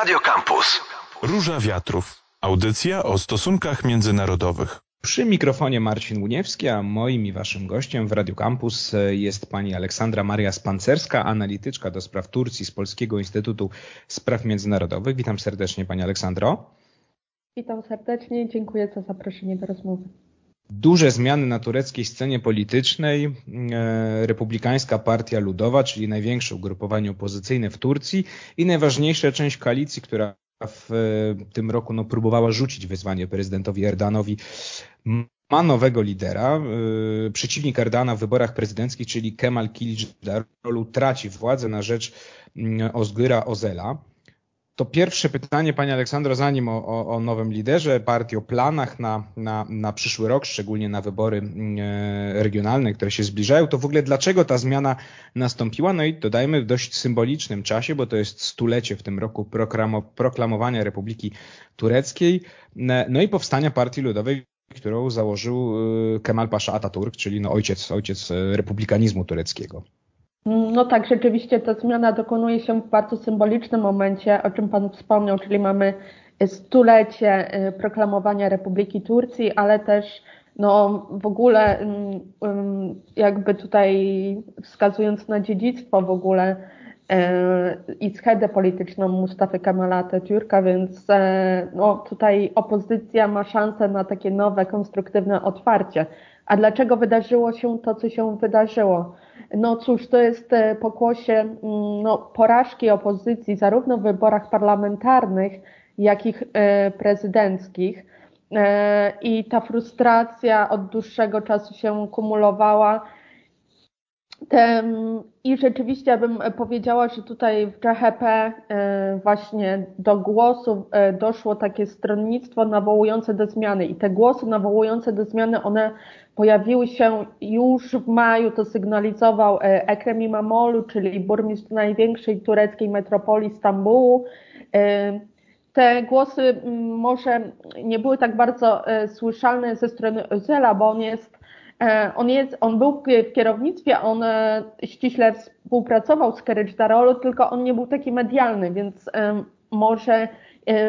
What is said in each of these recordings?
Radio Campus. Róża Wiatrów. Audycja o stosunkach międzynarodowych. Przy mikrofonie Marcin Łuniewski, a moim i waszym gościem w Radio Campus jest pani Aleksandra Maria Spancerska, analityczka do spraw Turcji z Polskiego Instytutu Spraw Międzynarodowych. Witam serdecznie pani Aleksandro. Witam serdecznie, dziękuję za zaproszenie do rozmowy duże zmiany na tureckiej scenie politycznej. E, Republikańska Partia Ludowa, czyli największe ugrupowanie opozycyjne w Turcji i najważniejsza część koalicji, która w tym roku no, próbowała rzucić wyzwanie prezydentowi Erdanowi, ma nowego lidera. E, przeciwnik Erdana w wyborach prezydenckich, czyli Kemal Kılıçdaroğlu, traci władzę na rzecz Ozgyra Ozela. To pierwsze pytanie, Pani Aleksandro, zanim o, o, o, nowym liderze partii, o planach na, na, na przyszły rok, szczególnie na wybory mm, e, regionalne, które się zbliżają, to w ogóle dlaczego ta zmiana nastąpiła? No i dodajmy w dość symbolicznym czasie, bo to jest stulecie w tym roku proklamowania Republiki Tureckiej, no i powstania Partii Ludowej, którą założył e, Kemal Pasza Atatürk, czyli no ojciec, ojciec e, republikanizmu tureckiego. No tak, rzeczywiście ta zmiana dokonuje się w bardzo symbolicznym momencie, o czym Pan wspomniał, czyli mamy stulecie y, proklamowania Republiki Turcji, ale też no w ogóle mm, mm, jakby tutaj wskazując na dziedzictwo w ogóle y, i schedę polityczną Mustafy Kemala Atatürka, więc y, no, tutaj opozycja ma szansę na takie nowe, konstruktywne otwarcie. A dlaczego wydarzyło się to, co się wydarzyło? No cóż, to jest e, pokłosie mm, no, porażki opozycji zarówno w wyborach parlamentarnych, jak i e, prezydenckich. E, I ta frustracja od dłuższego czasu się kumulowała. I rzeczywiście bym powiedziała, że tutaj w JHP właśnie do głosu doszło takie stronnictwo nawołujące do zmiany i te głosy nawołujące do zmiany, one pojawiły się już w maju, to sygnalizował e, Ekrem Imamoglu, czyli burmistrz największej tureckiej metropolii Stambułu. E, te głosy może nie były tak bardzo e, słyszalne ze strony Özela, bo on jest, on jest, on był w kierownictwie, on ściśle współpracował z Darolu, tylko on nie był taki medialny, więc może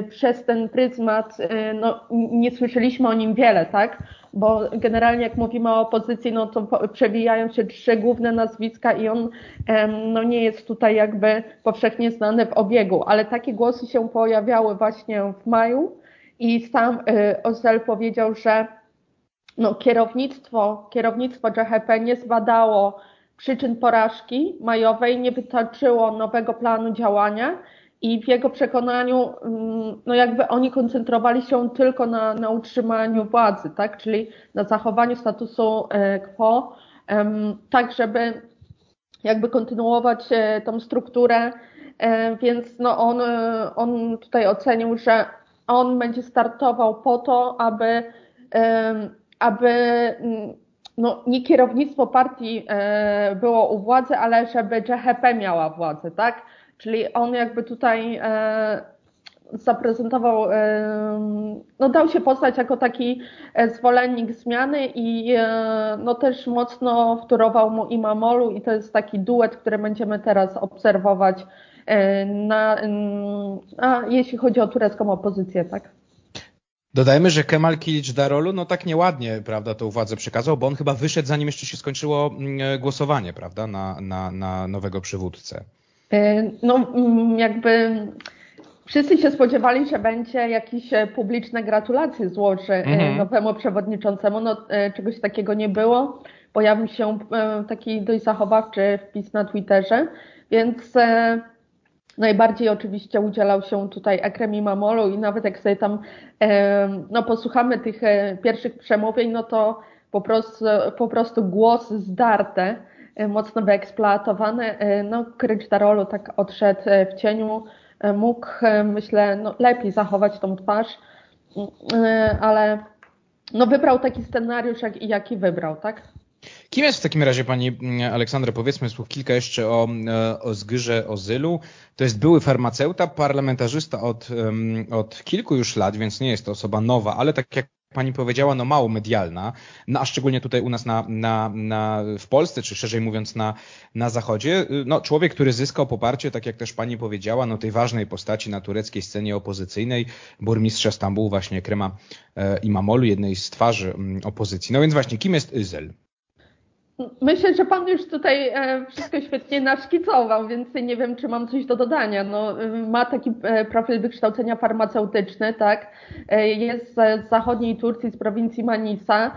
przez ten pryzmat no, nie słyszeliśmy o nim wiele, tak? bo generalnie jak mówimy o opozycji, no to przewijają się trzy główne nazwiska i on no nie jest tutaj jakby powszechnie znany w obiegu, ale takie głosy się pojawiały właśnie w maju i sam Ozel powiedział, że no, kierownictwo, kierownictwo JHP nie zbadało przyczyn porażki majowej, nie wytoczyło nowego planu działania i w jego przekonaniu, mm, no jakby oni koncentrowali się tylko na, na utrzymaniu władzy, tak? Czyli na zachowaniu statusu e, quo, tak żeby jakby kontynuować e, tą strukturę, e, więc no on, on tutaj ocenił, że on będzie startował po to, aby, aby mm, no, nie kierownictwo partii było u władzy, ale żeby JHP miała władzę, tak? Czyli on jakby tutaj e, zaprezentował, e, no dał się poznać jako taki e, zwolennik zmiany i no też mocno wtórował mu Imamolu i to jest taki duet, który będziemy teraz obserwować na, a jeśli chodzi o turecką opozycję, tak? Dodajmy, że Kemal Kilic Darolu, no tak nieładnie, prawda, tą władzę przekazał, bo on chyba wyszedł zanim jeszcze się skończyło mm, głosowanie, prawda, na, na, na nowego przywódcę. E, no, mm, jakby wszyscy się spodziewali, że będzie jakieś e, publiczne gratulacje złoży e, mhm. nowemu przewodniczącemu. No, czegoś takiego nie było. Pojawił się taki dość zachowawczy wpis na Twitterze, więc najbardziej oczywiście udzielał się tutaj Ekrem Imamoglu i nawet jak sobie tam no, posłuchamy tych pierwszych przemówień, no to po prostu, po prostu głos zdarte E, mocno wyeksploatowany. E, no, Krycz Darolu tak odszedł e, w cieniu, mógł, myślę, no, lepiej zachować tą twarz, ale no, wybrał taki scenariusz, jak, jaki wybrał, tak? Kim jest w takim razie pani mm, Aleksandra? Powiedzmy słów kilka jeszcze o, o Zgyrze Ozylu. To jest były farmaceuta, parlamentarzysta od, od kilku już lat, więc nie jest to osoba nowa, ale tak jak pani powiedziała, no mało medialna, no, a szczególnie tutaj u nas na, na, na, w Polsce, czy szerzej mówiąc na, na Zachodzie. No, człowiek, który zyskał poparcie, tak jak też pani powiedziała, no tej ważnej postaci na tureckiej scenie opozycyjnej, burmistrza Stambułu, właśnie Krema e, Imamolu, jednej z twarzy mm, opozycji. No więc właśnie, kim jest Izel? Myślę, że pan już tutaj e, wszystko świetnie naszkicował, więc nie wiem, czy mam coś do dodania. No, ma taki e, profil wykształcenia farmaceutyczny, tak? E, jest z zachodniej Turcji, z prowincji Manisa.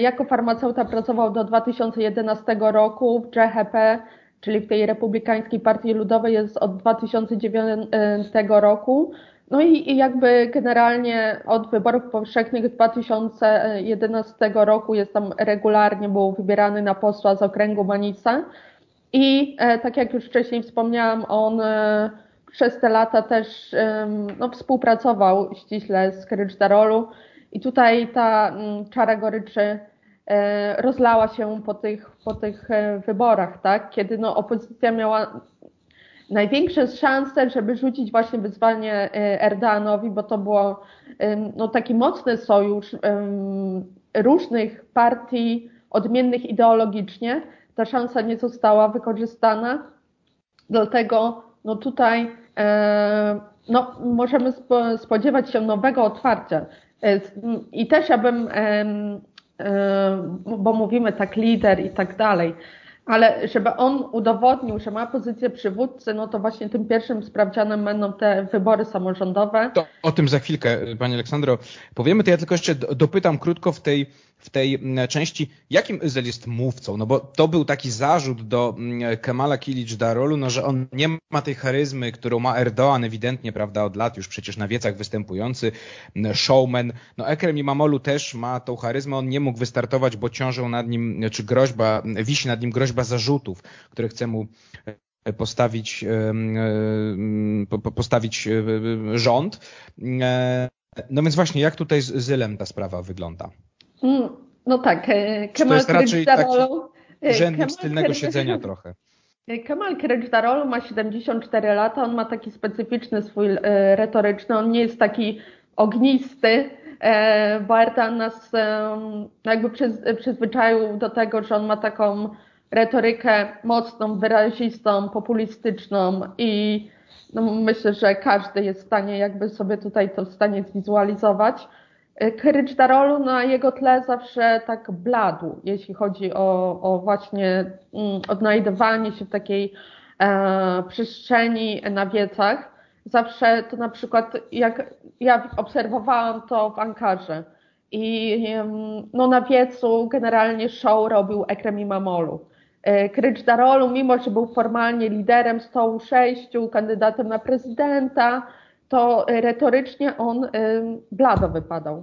Jako farmaceuta pracował do 2011 roku w CHP, czyli w tej Republikańskiej Partii Ludowej jest od 2009 roku. No i, jakby generalnie od wyborów powszechnych 2011 roku jest tam regularnie, był wybierany na posła z okręgu Manica. I e, tak jak już wcześniej wspomniałam, on e, przez te lata też no, współpracował ściśle z Darolu i tutaj ta czara goryczy e, rozlała się po tych, po tych wyborach, tak? kiedy no, opozycja miała największe szanse, żeby rzucić właśnie wyzwanie e, Erdoganowi, bo to było no, taki mocny sojusz różnych partii, odmiennych ideologicznie. Ta szansa nie została wykorzystana, dlatego no tutaj e, no, możemy spodziewać się nowego otwarcia. E, I też ja bym, bo mówimy tak lider i tak dalej, ale żeby on udowodnił, że ma pozycję przywódcy, no to właśnie tym pierwszym sprawdzianem będą te wybory samorządowe. To o tym za chwilkę, Pani Aleksandro, powiemy. To ja tylko jeszcze dopytam krótko w tej w tej mm, części, jakim Özel jest mówcą? No bo to był taki zarzut do mm, Kemala Kilic Darolu, no że on nie ma tej charyzmy, którą ma Erdoğan ewidentnie, prawda, od lat już przecież na wiecach występujący mm, showman. No Ekrem Imamolu też ma tą charyzmę, on nie mógł wystartować, bo ciążą nad nim, czy groźba, wisi nad nim groźba zarzutów, które chce mu e, postawić, postawić e, rząd. E, no więc właśnie, jak tutaj z Zylem ta sprawa wygląda? Mm, no tak, e, Kemal to jest raczej taki urzędnik z tylnego siedzenia trochę. E, Kemal Kılıçdaroğlu ma 74 lata, on ma taki specyficzny swój e, retoryczny, on nie jest taki ognisty, bo Erdogan nas jakby przyzwyczaił do tego, że on ma taką retorykę mocną, wyrazistą, populistyczną i no myślę, że każdy jest w stanie jakby sobie tutaj to w stanie zwizualizować. Kerycz Darolu na jego tle zawsze tak bladł, jeśli chodzi o, o właśnie mm, odnajdywanie się w takiej e, przestrzeni na wiecach. Zawsze to na przykład, jak ja obserwowałam to w Ankarze i no, na wiecu generalnie show robił Ekrem Imamolu. E, Krycz Darolu, mimo że był formalnie liderem stołu sześciu, kandydatem na prezydenta, to retorycznie on blado wypadał.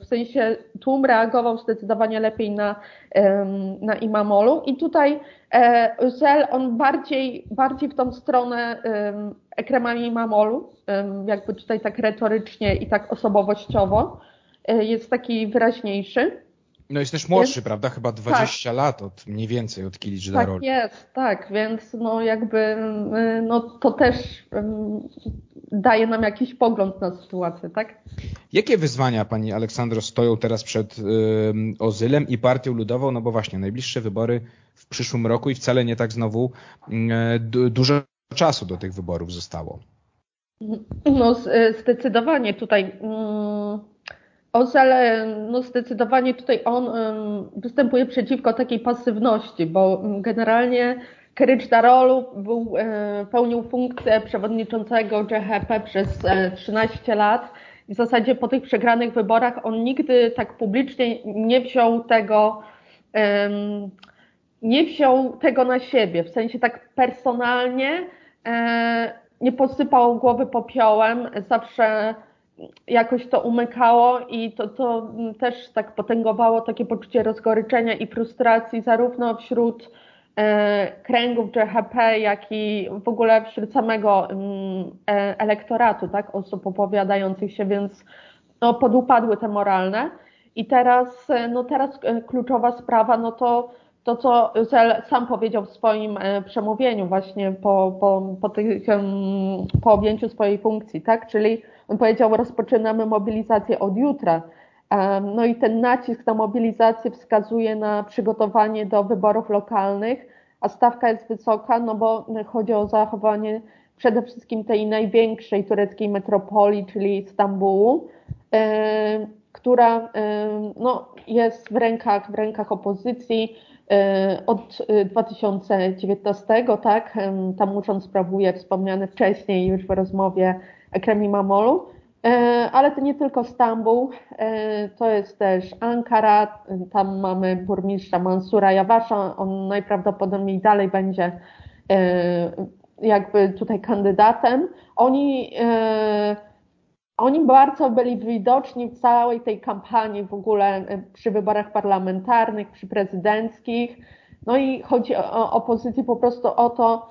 W sensie tłum reagował zdecydowanie lepiej na, na Imamolu i tutaj e, Zel on bardziej, bardziej w tą stronę Ekremami Imamolu, jakby tutaj tak retorycznie i tak osobowościowo e, jest taki wyraźniejszy. No jest też młodszy, jest, prawda? Chyba 20 tak. lat od mniej więcej od Kilicz Tak jest, tak, więc no jakby no to też daje nam jakiś pogląd na sytuację, tak? Jakie wyzwania Pani Aleksandro stoją teraz przed y, Ozylem i Partią Ludową? No bo właśnie najbliższe wybory w przyszłym roku i wcale nie tak znowu y, dużo czasu do tych wyborów zostało. No zdecydowanie tutaj Ozel, no zdecydowanie tutaj on występuje przeciwko takiej pasywności, bo generalnie Kerycz Darolu był, e, pełnił funkcję przewodniczącego GHP przez 13 e, lat. I w zasadzie po tych przegranych wyborach on nigdy tak publicznie nie wziął tego, nie wziął tego na siebie, w sensie tak personalnie e, nie posypał głowy popiołem, zawsze jakoś to umykało i to, to też tak potęgowało takie poczucie rozgoryczenia i frustracji zarówno wśród e, kręgów GHP, jak i w ogóle wśród samego mm, e, elektoratu, tak, osób opowiadających się, więc no, podupadły te moralne. I teraz, e, no teraz kluczowa sprawa, no to to, co Zel sam powiedział w swoim przemówieniu właśnie po, po, po, tych, po objęciu swojej funkcji, tak? Czyli on powiedział, rozpoczynamy mobilizację od jutra. No i ten nacisk na mobilizację wskazuje na przygotowanie do wyborów lokalnych, a stawka jest wysoka, no bo chodzi o zachowanie przede wszystkim tej największej tureckiej metropolii, czyli Stambułu, która no, jest w rękach, w rękach opozycji od 2019, tak? Tam urząd sprawuje wspomniany wcześniej już w rozmowie Ekrem Imamolu. Ale to nie tylko Stambuł, to jest też Ankara, tam mamy burmistrza Mansura Jawasza, on najprawdopodobniej dalej będzie jakby tutaj kandydatem. Oni oni bardzo byli widoczni w całej tej kampanii w ogóle przy wyborach parlamentarnych, przy prezydenckich. No i chodzi o opozycję po prostu o to,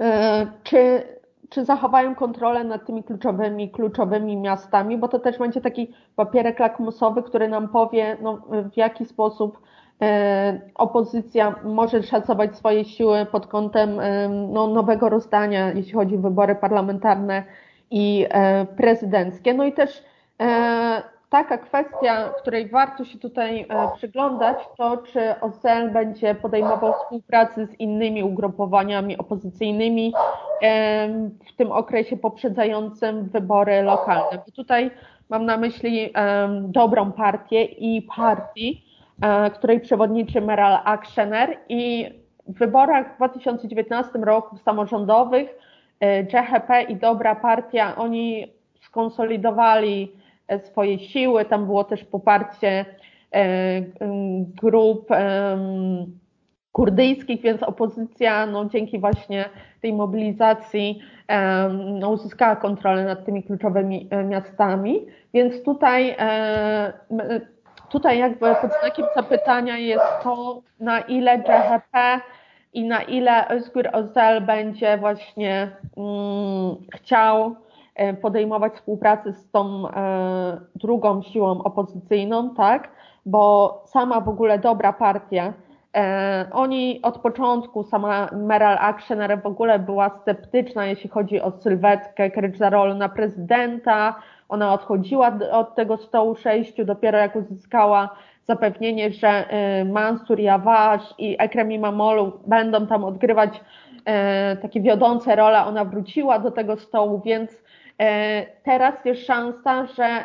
e, czy, czy zachowają kontrolę nad tymi kluczowymi, kluczowymi miastami, bo to też będzie taki papierek lakmusowy, który nam powie, no, w jaki sposób e, opozycja może szacować swoje siły pod kątem no, nowego rozdania, jeśli chodzi o wybory parlamentarne i e, prezydenckie. No i też e, taka kwestia, której warto się tutaj e, przyglądać, to czy OCL będzie podejmował współpracę z innymi ugrupowaniami opozycyjnymi w tym okresie poprzedzającym wybory lokalne. Bo tutaj mam na myśli dobrą partię i partii, której przewodniczy Meral Akşener i w wyborach w 2019 roku samorządowych CHP e, i Dobra Partia, oni skonsolidowali e, swoje siły, tam było też poparcie e, grup kurdyjskich, więc opozycja no, dzięki właśnie tej mobilizacji no, uzyskała kontrolę nad tymi kluczowymi miastami, więc tutaj, tutaj jakby pod znakiem zapytania jest to, na ile CHP i na ile Özgür Özel będzie właśnie mm, chciał e, podejmować współpracę z tą e, drugą siłą opozycyjną, tak? Bo sama w ogóle dobra partia, e, oni od początku, sama Meral Akşener w ogóle była sceptyczna, jeśli chodzi o sylwetkę Kılıçdaroğlu na prezydenta. Ona odchodziła od tego stołu sześciu, dopiero jak uzyskała zapewnienie, że y, Mansur Jawasz i Ekrem Imamoglu będą tam odgrywać y, takie wiodące role. Ona wróciła do tego stołu, więc y, teraz jest szansa, że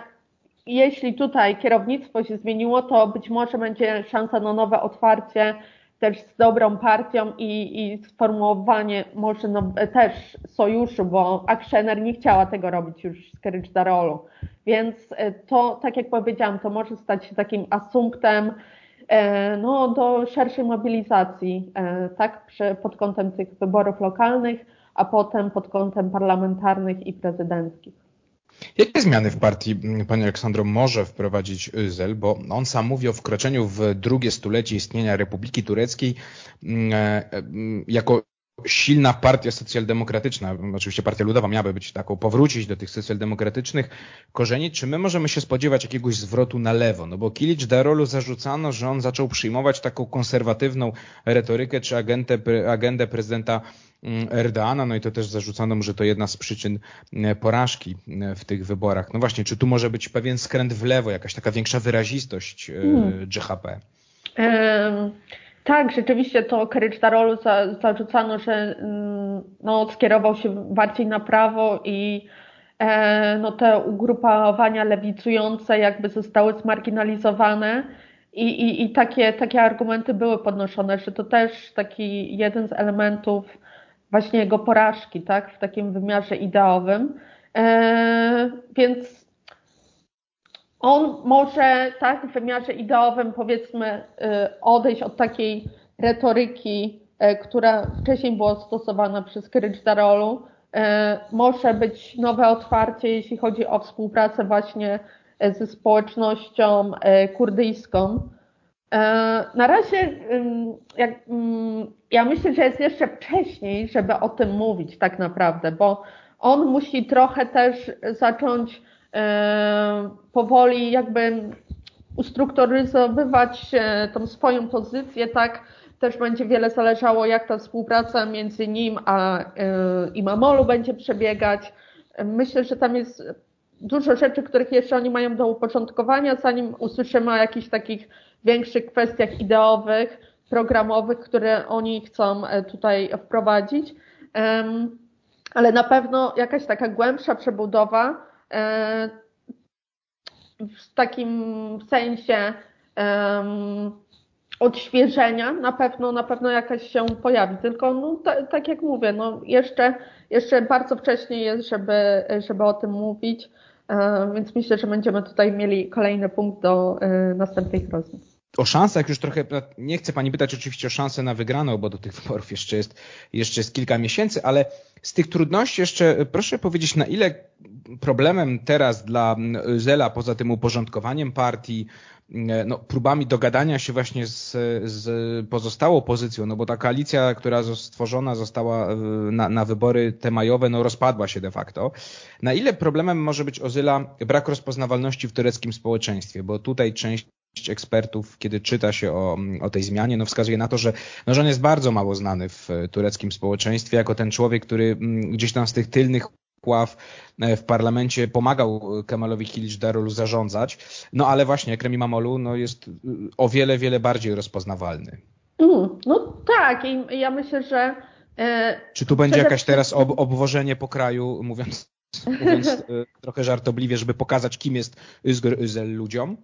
jeśli tutaj kierownictwo się zmieniło, to być może będzie szansa na nowe otwarcie też z dobrą partią i, i sformułowanie może no, też sojuszu, bo Akszener nie chciała tego robić już z Darolu. Więc e, to, tak jak powiedziałam, to może stać się takim asumptem e, no, do szerszej mobilizacji, e, tak, pod kątem tych wyborów lokalnych, a potem pod kątem parlamentarnych i prezydenckich. Jakie zmiany w partii pani Aleksandro może wprowadzić Özel, bo on sam mówi o wkroczeniu w drugie stulecie istnienia Republiki Tureckiej jako silna partia socjaldemokratyczna, oczywiście partia ludowa miałaby być taką, powrócić do tych socjaldemokratycznych korzeni, czy my możemy się spodziewać jakiegoś zwrotu na lewo? No bo Kilic Darolu zarzucano, że on zaczął przyjmować taką konserwatywną retorykę czy agendę, prezydenta mm, Erdoana, no i to też zarzucano mu, że to jedna z przyczyn mm, porażki mm, w tych wyborach. No właśnie, czy tu może być pewien skręt w lewo, jakaś taka większa wyrazistość e, hmm. GHP? Um. Tak, rzeczywiście to Keryczdarolu za, zarzucano, że mm, no, skierował się bardziej na prawo i e, no, te ugrupowania lewicujące jakby zostały zmarginalizowane. I, i, I takie, takie argumenty były podnoszone, że to też taki jeden z elementów właśnie jego porażki, tak, w takim wymiarze ideowym. E, więc on może tak w wymiarze ideowym powiedzmy y, odejść od takiej retoryki, y, która wcześniej była stosowana przez Darolu. Y, może być nowe otwarcie, jeśli chodzi o współpracę właśnie ze społecznością kurdyjską. Na razie jak, ja myślę, że jest jeszcze wcześniej, żeby o tym mówić tak naprawdę, bo on musi trochę też zacząć E, powoli jakby ustrukturyzowywać tą swoją pozycję, tak też będzie wiele zależało, jak ta współpraca między nim a e, Imamolu będzie przebiegać. Myślę, że tam jest dużo rzeczy, których jeszcze oni mają do uporządkowania, zanim usłyszymy o jakichś takich większych kwestiach ideowych, programowych, które oni chcą e, tutaj wprowadzić. Ale na pewno jakaś taka głębsza przebudowa e, w takim sensie odświeżenia na pewno, na pewno jakaś się pojawi. Tylko no, tak jak mówię, no jeszcze, jeszcze bardzo wcześnie jest, żeby, żeby o tym mówić, więc myślę, że będziemy tutaj mieli kolejny punkt do e, następnych rozmów. O szansach już trochę, nie chcę Pani pytać oczywiście o szansę na wygraną, bo do tych wyborów jeszcze jest, jeszcze jest kilka miesięcy, ale z tych trudności jeszcze proszę powiedzieć, na ile problemem teraz dla Zela, poza tym uporządkowaniem partii, no, próbami dogadania się właśnie z, z pozostałą opozycją, no bo ta koalicja, która stworzona została e, na, na wybory te majowe, no rozpadła się de facto. Na ile problemem może być Ozyla brak rozpoznawalności w tureckim społeczeństwie, bo tutaj część ekspertów, kiedy czyta się o, o tej zmianie, no wskazuje na to, że, no, że on jest bardzo mało znany w tureckim społeczeństwie, jako ten człowiek, który gdzieś tam z tych tylnych ław e, w parlamencie pomagał Kemalowi Darulu zarządzać, no ale właśnie Ekrem Mamolu no, jest o wiele, wiele bardziej rozpoznawalny. Mm, no tak i ja myślę, że... E, Czy tu będzie jakaś teraz ob obwożenie po kraju, mówiąc, mówiąc e, trochę żartobliwie, żeby pokazać kim jest Özgür Özel ludziom?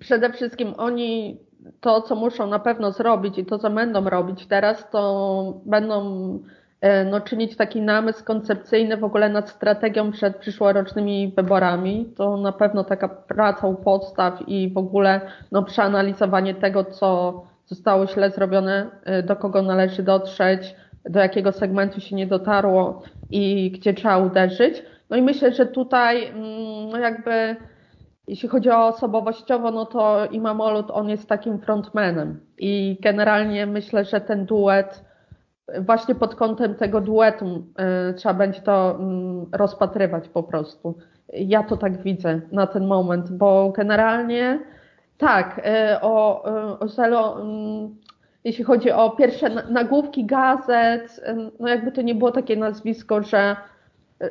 Przede wszystkim oni to, co muszą na pewno zrobić i to, co będą robić teraz, to będą E, no, czynić taki namysł koncepcyjny w ogóle nad strategią przed przyszłorocznymi wyborami. To na pewno taka praca u podstaw i w ogóle no, przeanalizowanie tego, co zostało źle zrobione, e, do kogo należy dotrzeć, do jakiego segmentu się nie dotarło i gdzie trzeba uderzyć. No i myślę, że tutaj mm, no jakby jeśli chodzi o osobowościowo, no to Imam Olut, on jest takim frontmanem i generalnie myślę, że ten duet właśnie pod kątem tego duetu e, trzeba będzie to mm, rozpatrywać po prostu. Ja to tak widzę na ten moment, bo generalnie tak, e, o, e, o Zelo, mm, jeśli chodzi o pierwsze nagłówki gazet, no jakby to nie było takie nazwisko, że,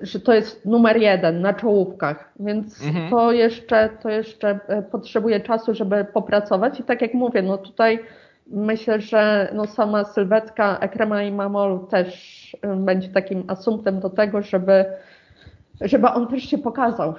że to jest numer jeden na czołówkach, więc mhm. to jeszcze, to jeszcze potrzebuje czasu, żeby popracować i tak jak mówię, no tutaj myślę, że no sama sylwetka Ekrema i Mamolu też będzie takim asumptem do tego, żeby, żeby on też się pokazał.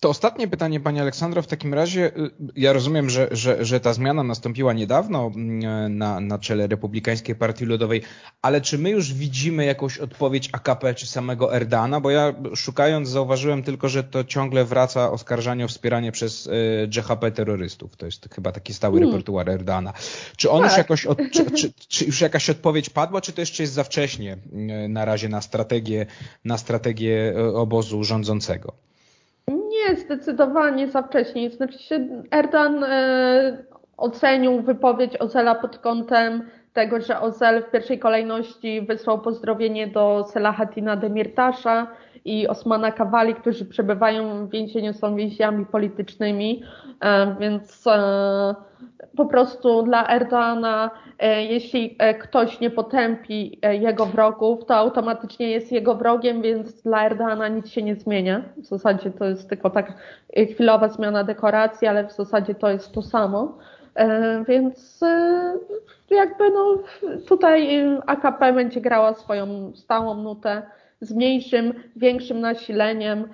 To ostatnie pytanie, Pani Aleksandro, w takim razie y, ja rozumiem, że, że, że ta zmiana nastąpiła niedawno mm, na, na czele Republikańskiej Partii Ludowej, ale czy my już widzimy jakąś odpowiedź AKP czy samego Erdana? Bo ja szukając zauważyłem tylko, że to ciągle wraca oskarżanie o wspieranie przez JHP terrorystów. To jest chyba taki stały hmm. repertuar Erdana. Czy on tak. już jakoś, od, czy, czy, czy, już jakaś odpowiedź padła, czy to jeszcze jest za wcześnie y, na razie na strategię, na strategię obozu rządzącego? Nie, zdecydowanie za wcześnie. Znaczy się Erdogan e, ocenił wypowiedź Ozela pod kątem tego, że Ozel w pierwszej kolejności wysłał pozdrowienie do Selahatina Demirtasza i Osmana Kawali, którzy przebywają w więzieniu, są więźniami politycznymi, e, więc e, po prostu dla Erdogana, e, jeśli ktoś nie potępi jego wrogów, to automatycznie jest jego wrogiem, więc dla Erdogana nic się nie zmienia. W zasadzie to jest tylko tak chwilowa zmiana dekoracji, ale w zasadzie to jest to samo. Więc jakby no, tutaj AKP będzie grała swoją stałą nutę z mniejszym, większym nasileniem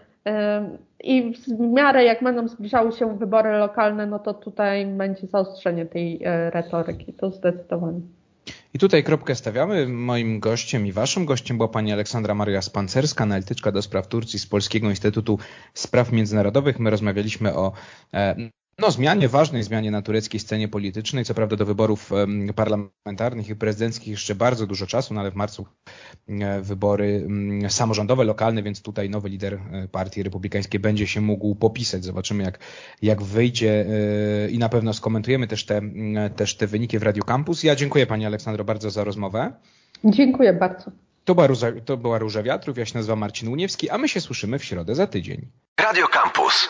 i w miarę jak będą zbliżały się wybory lokalne, no to tutaj będzie zaostrzenie tej e, retoryki, to zdecydowanie. I tutaj kropkę stawiamy. Moim gościem i waszym gościem była pani Aleksandra Maria Spancerska, analityczka do spraw Turcji z Polskiego Instytutu Spraw Międzynarodowych. My rozmawialiśmy o e, no, zmianie, ważnej zmianie na tureckiej scenie politycznej. Co prawda do wyborów parlamentarnych i prezydenckich jeszcze bardzo dużo czasu, no ale w marcu e, wybory samorządowe, lokalne, więc tutaj nowy lider e, partii republikańskiej będzie się mógł popisać. Zobaczymy jak, jak wyjdzie e, i na pewno skomentujemy też te, też te wyniki w Radio Campus. Ja dziękuję Pani Aleksandro bardzo za rozmowę. Dziękuję bardzo. To była, Róża, to była Róża Wiatrów, ja się nazywam Marcin Uniewski, a my się słyszymy w środę za tydzień. Radio Campus.